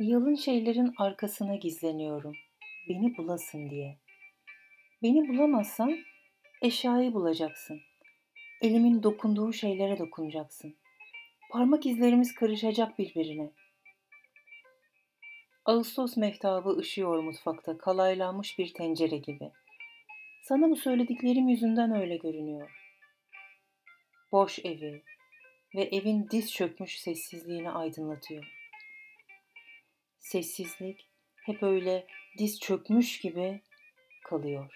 Yalın şeylerin arkasına gizleniyorum. Beni bulasın diye. Beni bulamazsan eşyayı bulacaksın. Elimin dokunduğu şeylere dokunacaksın. Parmak izlerimiz karışacak birbirine. Ağustos mehtabı ışıyor mutfakta kalaylanmış bir tencere gibi. Sana bu söylediklerim yüzünden öyle görünüyor. Boş evi ve evin diz çökmüş sessizliğini aydınlatıyor. Sessizlik hep öyle diz çökmüş gibi kalıyor.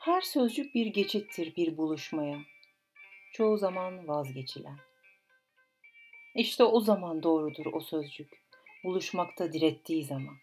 Her sözcük bir geçittir bir buluşmaya. Çoğu zaman vazgeçilen. İşte o zaman doğrudur o sözcük. Buluşmakta direttiği zaman.